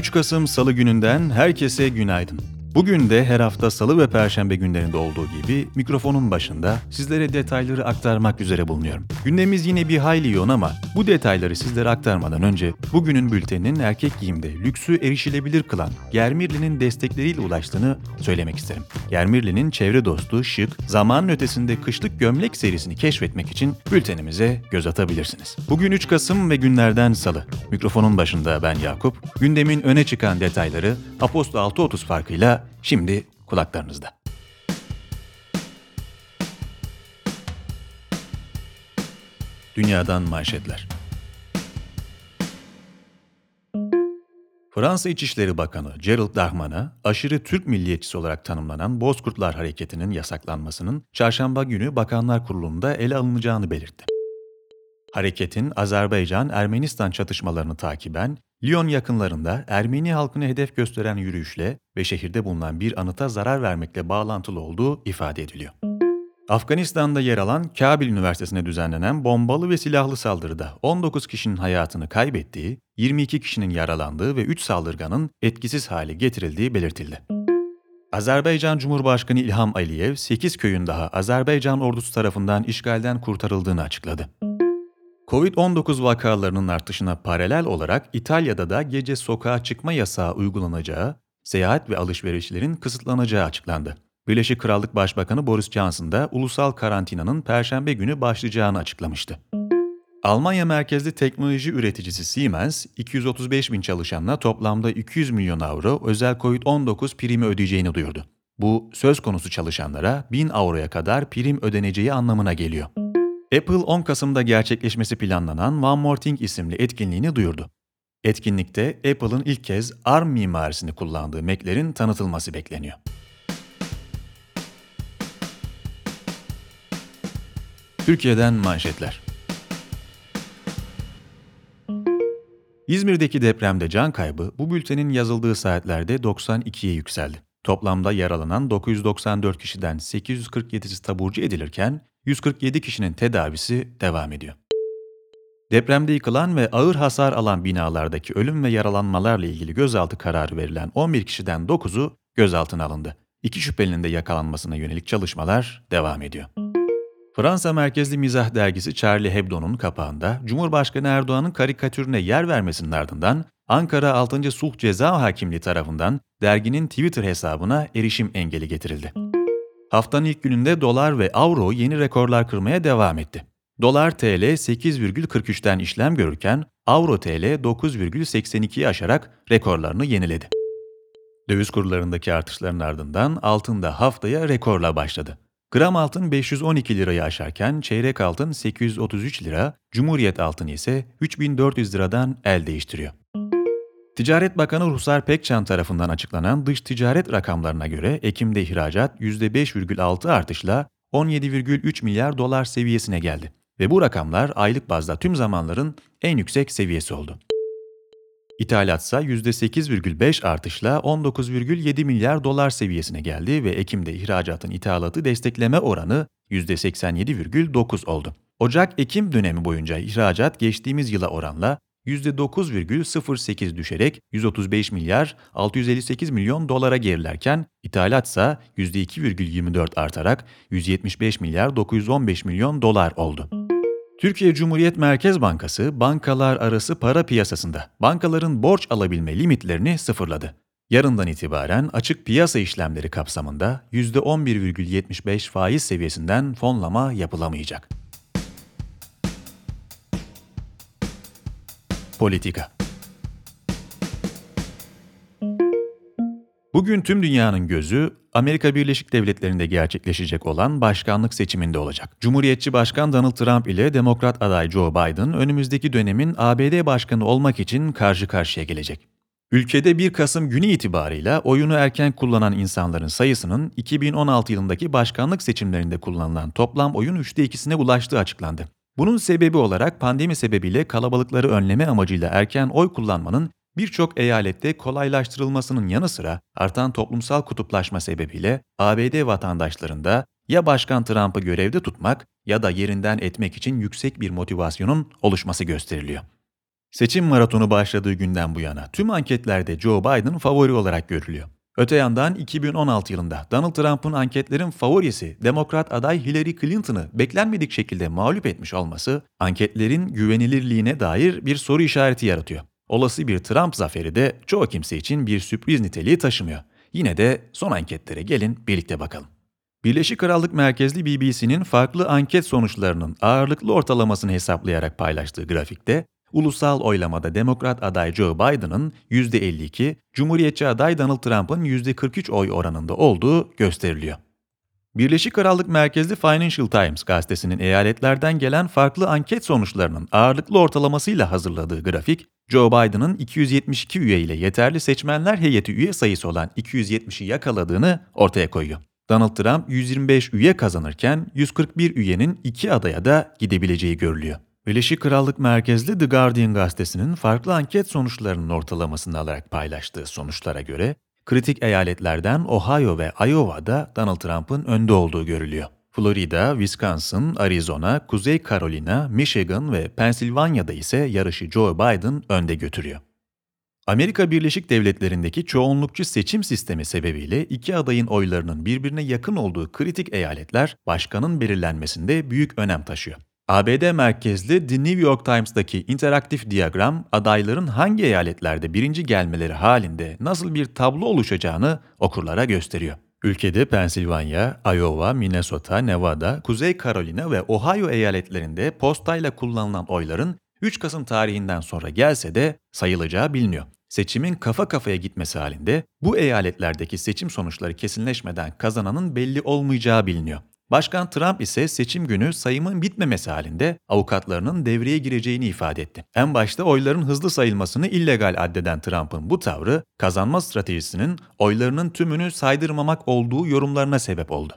3 Kasım Salı gününden herkese günaydın. Bugün de her hafta salı ve perşembe günlerinde olduğu gibi mikrofonun başında sizlere detayları aktarmak üzere bulunuyorum. Gündemimiz yine bir hayli yoğun ama bu detayları sizlere aktarmadan önce bugünün bülteninin erkek giyimde lüksü erişilebilir kılan Germirli'nin destekleriyle ulaştığını söylemek isterim. Germirli'nin çevre dostu, şık, zamanın ötesinde kışlık gömlek serisini keşfetmek için bültenimize göz atabilirsiniz. Bugün 3 Kasım ve günlerden salı. Mikrofonun başında ben Yakup. Gündemin öne çıkan detayları Aposto 6.30 farkıyla Şimdi kulaklarınızda. Dünyadan manşetler. Fransa İçişleri Bakanı Gerald Darmanin, aşırı Türk milliyetçisi olarak tanımlanan Bozkurtlar Hareketi'nin yasaklanmasının çarşamba günü Bakanlar Kurulu'nda ele alınacağını belirtti. Hareketin Azerbaycan-Ermenistan çatışmalarını takiben Lyon yakınlarında Ermeni halkını hedef gösteren yürüyüşle ve şehirde bulunan bir anıta zarar vermekle bağlantılı olduğu ifade ediliyor. Afganistan'da yer alan Kabil Üniversitesi'ne düzenlenen bombalı ve silahlı saldırıda 19 kişinin hayatını kaybettiği, 22 kişinin yaralandığı ve 3 saldırganın etkisiz hale getirildiği belirtildi. Azerbaycan Cumhurbaşkanı İlham Aliyev, 8 köyün daha Azerbaycan ordusu tarafından işgalden kurtarıldığını açıkladı. Covid-19 vakalarının artışına paralel olarak İtalya'da da gece sokağa çıkma yasağı uygulanacağı, seyahat ve alışverişlerin kısıtlanacağı açıklandı. Birleşik Krallık Başbakanı Boris Johnson da ulusal karantinanın perşembe günü başlayacağını açıklamıştı. Almanya merkezli teknoloji üreticisi Siemens, 235 bin çalışanla toplamda 200 milyon avro özel COVID-19 primi ödeyeceğini duyurdu. Bu, söz konusu çalışanlara 1000 avroya kadar prim ödeneceği anlamına geliyor. Apple 10 Kasım'da gerçekleşmesi planlanan One More Thing isimli etkinliğini duyurdu. Etkinlikte Apple'ın ilk kez ARM mimarisini kullandığı Mac'lerin tanıtılması bekleniyor. Türkiye'den manşetler. İzmir'deki depremde can kaybı bu bültenin yazıldığı saatlerde 92'ye yükseldi. Toplamda yaralanan 994 kişiden 847'si taburcu edilirken 147 kişinin tedavisi devam ediyor. Depremde yıkılan ve ağır hasar alan binalardaki ölüm ve yaralanmalarla ilgili gözaltı kararı verilen 11 kişiden 9'u gözaltına alındı. İki şüphelinin de yakalanmasına yönelik çalışmalar devam ediyor. Fransa merkezli mizah dergisi Charlie Hebdo'nun kapağında Cumhurbaşkanı Erdoğan'ın karikatürüne yer vermesinin ardından Ankara 6. Sulh Ceza Hakimliği tarafından derginin Twitter hesabına erişim engeli getirildi. Haftanın ilk gününde dolar ve avro yeni rekorlar kırmaya devam etti. Dolar TL 8,43'ten işlem görürken avro TL 9,82'yi aşarak rekorlarını yeniledi. Döviz kurlarındaki artışların ardından altın da haftaya rekorla başladı. Gram altın 512 lirayı aşarken çeyrek altın 833 lira, Cumhuriyet altını ise 3400 liradan el değiştiriyor. Ticaret Bakanı Ruhsar Pekcan tarafından açıklanan dış ticaret rakamlarına göre Ekim'de ihracat %5,6 artışla 17,3 milyar dolar seviyesine geldi ve bu rakamlar aylık bazda tüm zamanların en yüksek seviyesi oldu. İthalat ise %8,5 artışla 19,7 milyar dolar seviyesine geldi ve Ekim'de ihracatın ithalatı destekleme oranı %87,9 oldu. Ocak-Ekim dönemi boyunca ihracat geçtiğimiz yıla oranla %9,08 düşerek 135 milyar 658 milyon dolara gerilerken ithalat ise %2,24 artarak 175 milyar 915 milyon dolar oldu. Türkiye Cumhuriyet Merkez Bankası bankalar arası para piyasasında bankaların borç alabilme limitlerini sıfırladı. Yarından itibaren açık piyasa işlemleri kapsamında %11,75 faiz seviyesinden fonlama yapılamayacak. Politika Bugün tüm dünyanın gözü Amerika Birleşik Devletleri'nde gerçekleşecek olan başkanlık seçiminde olacak. Cumhuriyetçi Başkan Donald Trump ile Demokrat aday Joe Biden önümüzdeki dönemin ABD başkanı olmak için karşı karşıya gelecek. Ülkede 1 Kasım günü itibarıyla oyunu erken kullanan insanların sayısının 2016 yılındaki başkanlık seçimlerinde kullanılan toplam oyun 3'te 2'sine ulaştığı açıklandı. Bunun sebebi olarak pandemi sebebiyle kalabalıkları önleme amacıyla erken oy kullanmanın birçok eyalette kolaylaştırılmasının yanı sıra artan toplumsal kutuplaşma sebebiyle ABD vatandaşlarında ya Başkan Trump'ı görevde tutmak ya da yerinden etmek için yüksek bir motivasyonun oluşması gösteriliyor. Seçim maratonu başladığı günden bu yana tüm anketlerde Joe Biden favori olarak görülüyor. Öte yandan 2016 yılında Donald Trump'ın anketlerin favorisi Demokrat aday Hillary Clinton'ı beklenmedik şekilde mağlup etmiş olması anketlerin güvenilirliğine dair bir soru işareti yaratıyor. Olası bir Trump zaferi de çoğu kimse için bir sürpriz niteliği taşımıyor. Yine de son anketlere gelin birlikte bakalım. Birleşik Krallık merkezli BBC'nin farklı anket sonuçlarının ağırlıklı ortalamasını hesaplayarak paylaştığı grafikte Ulusal oylamada Demokrat aday Joe Biden'ın %52, Cumhuriyetçi aday Donald Trump'ın %43 oy oranında olduğu gösteriliyor. Birleşik Krallık merkezli Financial Times gazetesinin eyaletlerden gelen farklı anket sonuçlarının ağırlıklı ortalamasıyla hazırladığı grafik, Joe Biden'ın 272 üye ile yeterli seçmenler heyeti üye sayısı olan 270'i yakaladığını ortaya koyuyor. Donald Trump 125 üye kazanırken 141 üyenin iki adaya da gidebileceği görülüyor. Birleşik Krallık merkezli The Guardian gazetesinin farklı anket sonuçlarının ortalamasını alarak paylaştığı sonuçlara göre, kritik eyaletlerden Ohio ve Iowa'da Donald Trump'ın önde olduğu görülüyor. Florida, Wisconsin, Arizona, Kuzey Carolina, Michigan ve Pennsylvania'da ise yarışı Joe Biden önde götürüyor. Amerika Birleşik Devletleri'ndeki çoğunlukçu seçim sistemi sebebiyle iki adayın oylarının birbirine yakın olduğu kritik eyaletler başkanın belirlenmesinde büyük önem taşıyor. ABD merkezli The New York Times'daki interaktif diyagram adayların hangi eyaletlerde birinci gelmeleri halinde nasıl bir tablo oluşacağını okurlara gösteriyor. Ülkede Pennsylvania, Iowa, Minnesota, Nevada, Kuzey Carolina ve Ohio eyaletlerinde postayla kullanılan oyların 3 Kasım tarihinden sonra gelse de sayılacağı biliniyor. Seçimin kafa kafaya gitmesi halinde bu eyaletlerdeki seçim sonuçları kesinleşmeden kazananın belli olmayacağı biliniyor. Başkan Trump ise seçim günü sayımın bitmemesi halinde avukatlarının devreye gireceğini ifade etti. En başta oyların hızlı sayılmasını illegal addeden Trump'ın bu tavrı kazanma stratejisinin oylarının tümünü saydırmamak olduğu yorumlarına sebep oldu.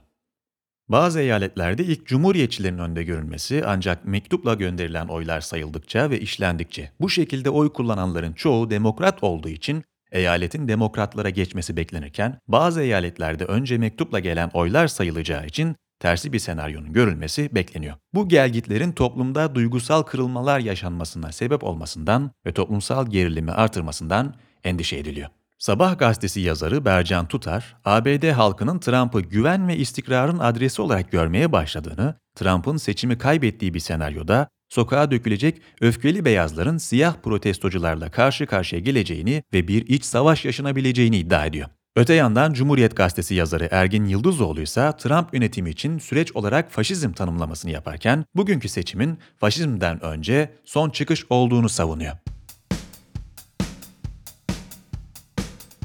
Bazı eyaletlerde ilk cumhuriyetçilerin önde görülmesi ancak mektupla gönderilen oylar sayıldıkça ve işlendikçe bu şekilde oy kullananların çoğu demokrat olduğu için eyaletin demokratlara geçmesi beklenirken bazı eyaletlerde önce mektupla gelen oylar sayılacağı için tersi bir senaryonun görülmesi bekleniyor. Bu gelgitlerin toplumda duygusal kırılmalar yaşanmasına sebep olmasından ve toplumsal gerilimi artırmasından endişe ediliyor. Sabah gazetesi yazarı Bercan Tutar, ABD halkının Trump'ı güven ve istikrarın adresi olarak görmeye başladığını, Trump'ın seçimi kaybettiği bir senaryoda sokağa dökülecek öfkeli beyazların siyah protestocularla karşı karşıya geleceğini ve bir iç savaş yaşanabileceğini iddia ediyor. Öte yandan Cumhuriyet Gazetesi yazarı Ergin Yıldızoğlu ise Trump yönetimi için süreç olarak faşizm tanımlamasını yaparken bugünkü seçimin faşizmden önce son çıkış olduğunu savunuyor.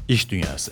İş Dünyası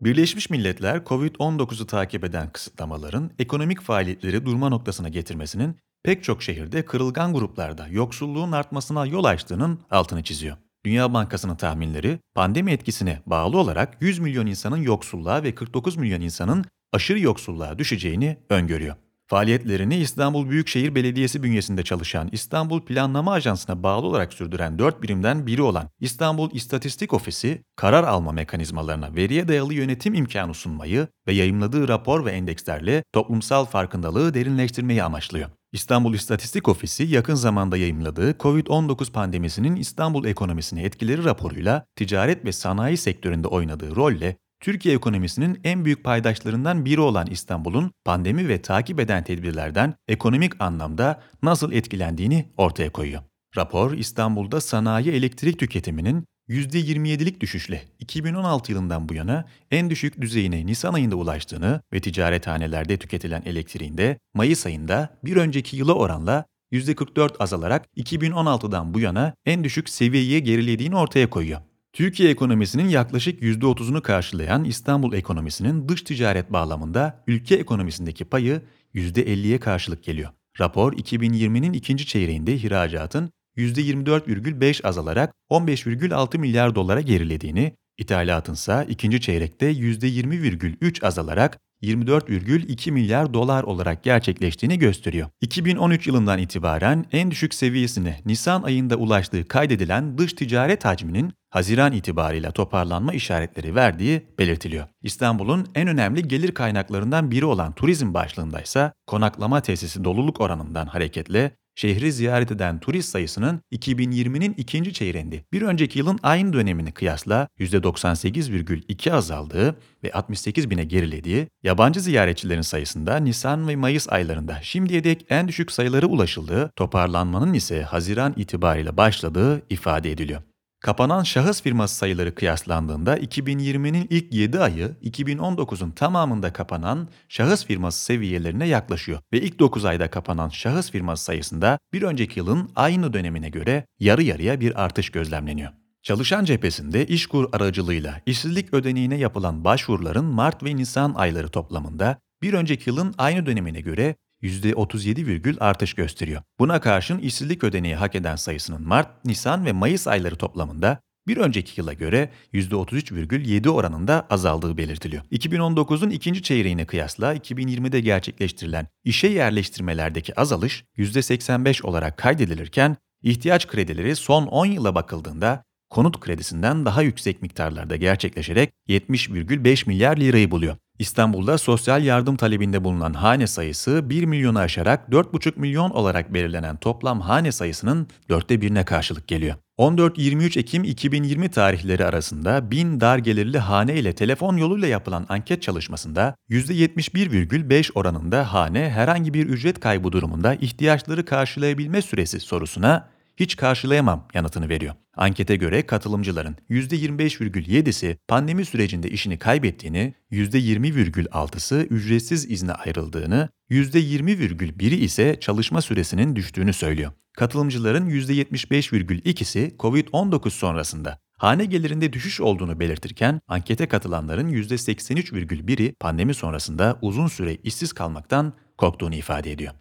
Birleşmiş Milletler, COVID-19'u takip eden kısıtlamaların ekonomik faaliyetleri durma noktasına getirmesinin pek çok şehirde kırılgan gruplarda yoksulluğun artmasına yol açtığının altını çiziyor. Dünya Bankası'nın tahminleri pandemi etkisine bağlı olarak 100 milyon insanın yoksulluğa ve 49 milyon insanın aşırı yoksulluğa düşeceğini öngörüyor. Faaliyetlerini İstanbul Büyükşehir Belediyesi bünyesinde çalışan İstanbul Planlama Ajansı'na bağlı olarak sürdüren dört birimden biri olan İstanbul İstatistik Ofisi, karar alma mekanizmalarına veriye dayalı yönetim imkanı sunmayı ve yayımladığı rapor ve endekslerle toplumsal farkındalığı derinleştirmeyi amaçlıyor. İstanbul İstatistik Ofisi yakın zamanda yayımladığı COVID-19 pandemisinin İstanbul ekonomisine etkileri raporuyla ticaret ve sanayi sektöründe oynadığı rolle Türkiye ekonomisinin en büyük paydaşlarından biri olan İstanbul'un pandemi ve takip eden tedbirlerden ekonomik anlamda nasıl etkilendiğini ortaya koyuyor. Rapor, İstanbul'da sanayi elektrik tüketiminin %27'lik düşüşle 2016 yılından bu yana en düşük düzeyine Nisan ayında ulaştığını ve ticarethanelerde tüketilen elektriğin de Mayıs ayında bir önceki yıla oranla %44 azalarak 2016'dan bu yana en düşük seviyeye gerilediğini ortaya koyuyor. Türkiye ekonomisinin yaklaşık %30'unu karşılayan İstanbul ekonomisinin dış ticaret bağlamında ülke ekonomisindeki payı %50'ye karşılık geliyor. Rapor 2020'nin ikinci çeyreğinde ihracatın %24,5 azalarak 15,6 milyar dolara gerilediğini, ithalatın ise ikinci çeyrekte %20,3 azalarak 24,2 milyar dolar olarak gerçekleştiğini gösteriyor. 2013 yılından itibaren en düşük seviyesine Nisan ayında ulaştığı kaydedilen dış ticaret hacminin Haziran itibarıyla toparlanma işaretleri verdiği belirtiliyor. İstanbul'un en önemli gelir kaynaklarından biri olan turizm başlığındaysa konaklama tesisi doluluk oranından hareketle şehri ziyaret eden turist sayısının 2020'nin ikinci çeyreğinde bir önceki yılın aynı dönemini kıyasla %98,2 azaldığı ve 68 bine gerilediği, yabancı ziyaretçilerin sayısında Nisan ve Mayıs aylarında şimdiye dek en düşük sayıları ulaşıldığı, toparlanmanın ise Haziran itibariyle başladığı ifade ediliyor. Kapanan şahıs firması sayıları kıyaslandığında 2020'nin ilk 7 ayı 2019'un tamamında kapanan şahıs firması seviyelerine yaklaşıyor ve ilk 9 ayda kapanan şahıs firması sayısında bir önceki yılın aynı dönemine göre yarı yarıya bir artış gözlemleniyor. Çalışan cephesinde İşkur aracılığıyla işsizlik ödeneğine yapılan başvuruların Mart ve Nisan ayları toplamında bir önceki yılın aynı dönemine göre %37, artış gösteriyor. Buna karşın işsizlik ödeneği hak eden sayısının Mart, Nisan ve Mayıs ayları toplamında bir önceki yıla göre %33,7 oranında azaldığı belirtiliyor. 2019'un ikinci çeyreğine kıyasla 2020'de gerçekleştirilen işe yerleştirmelerdeki azalış %85 olarak kaydedilirken ihtiyaç kredileri son 10 yıla bakıldığında konut kredisinden daha yüksek miktarlarda gerçekleşerek 70,5 milyar lirayı buluyor. İstanbul'da sosyal yardım talebinde bulunan hane sayısı 1 milyonu aşarak 4,5 milyon olarak belirlenen toplam hane sayısının dörtte birine karşılık geliyor. 14-23 Ekim 2020 tarihleri arasında 1000 dar gelirli hane ile telefon yoluyla yapılan anket çalışmasında %71,5 oranında hane herhangi bir ücret kaybı durumunda ihtiyaçları karşılayabilme süresi sorusuna hiç karşılayamam yanıtını veriyor. Ankete göre katılımcıların %25,7'si pandemi sürecinde işini kaybettiğini, %20,6'sı ücretsiz izne ayrıldığını, %20,1'i ise çalışma süresinin düştüğünü söylüyor. Katılımcıların %75,2'si COVID-19 sonrasında hane gelirinde düşüş olduğunu belirtirken ankete katılanların %83,1'i pandemi sonrasında uzun süre işsiz kalmaktan korktuğunu ifade ediyor.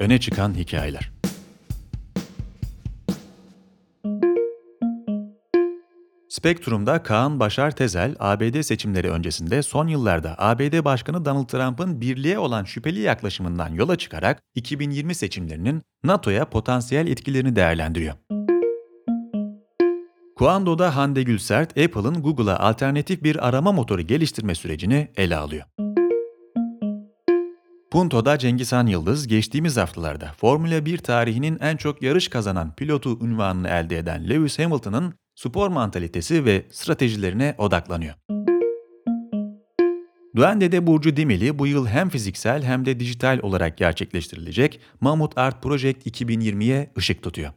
Öne çıkan hikayeler. Spektrum'da Kaan Başar Tezel, ABD seçimleri öncesinde son yıllarda ABD Başkanı Donald Trump'ın birliğe olan şüpheli yaklaşımından yola çıkarak 2020 seçimlerinin NATO'ya potansiyel etkilerini değerlendiriyor. Kuando'da Hande Gülsert, Apple'ın Google'a alternatif bir arama motoru geliştirme sürecini ele alıyor. Punto'da Cengizhan Yıldız geçtiğimiz haftalarda Formula 1 tarihinin en çok yarış kazanan pilotu unvanını elde eden Lewis Hamilton'ın spor mantalitesi ve stratejilerine odaklanıyor. Duende'de Burcu Dimeli bu yıl hem fiziksel hem de dijital olarak gerçekleştirilecek Mamut Art Project 2020'ye ışık tutuyor.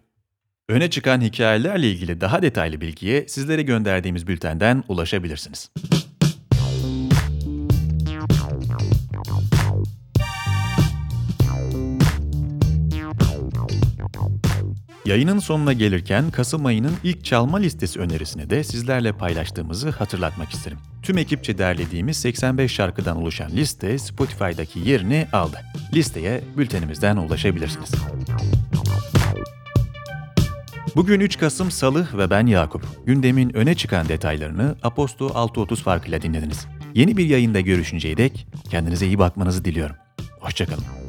Öne çıkan hikayelerle ilgili daha detaylı bilgiye sizlere gönderdiğimiz bültenden ulaşabilirsiniz. Yayının sonuna gelirken Kasım ayının ilk çalma listesi önerisini de sizlerle paylaştığımızı hatırlatmak isterim. Tüm ekipçe derlediğimiz 85 şarkıdan oluşan liste Spotify'daki yerini aldı. Listeye bültenimizden ulaşabilirsiniz. Bugün 3 Kasım Salı ve ben Yakup. Gündemin öne çıkan detaylarını Aposto 630 farkıyla dinlediniz. Yeni bir yayında görüşünceye dek kendinize iyi bakmanızı diliyorum. Hoşçakalın.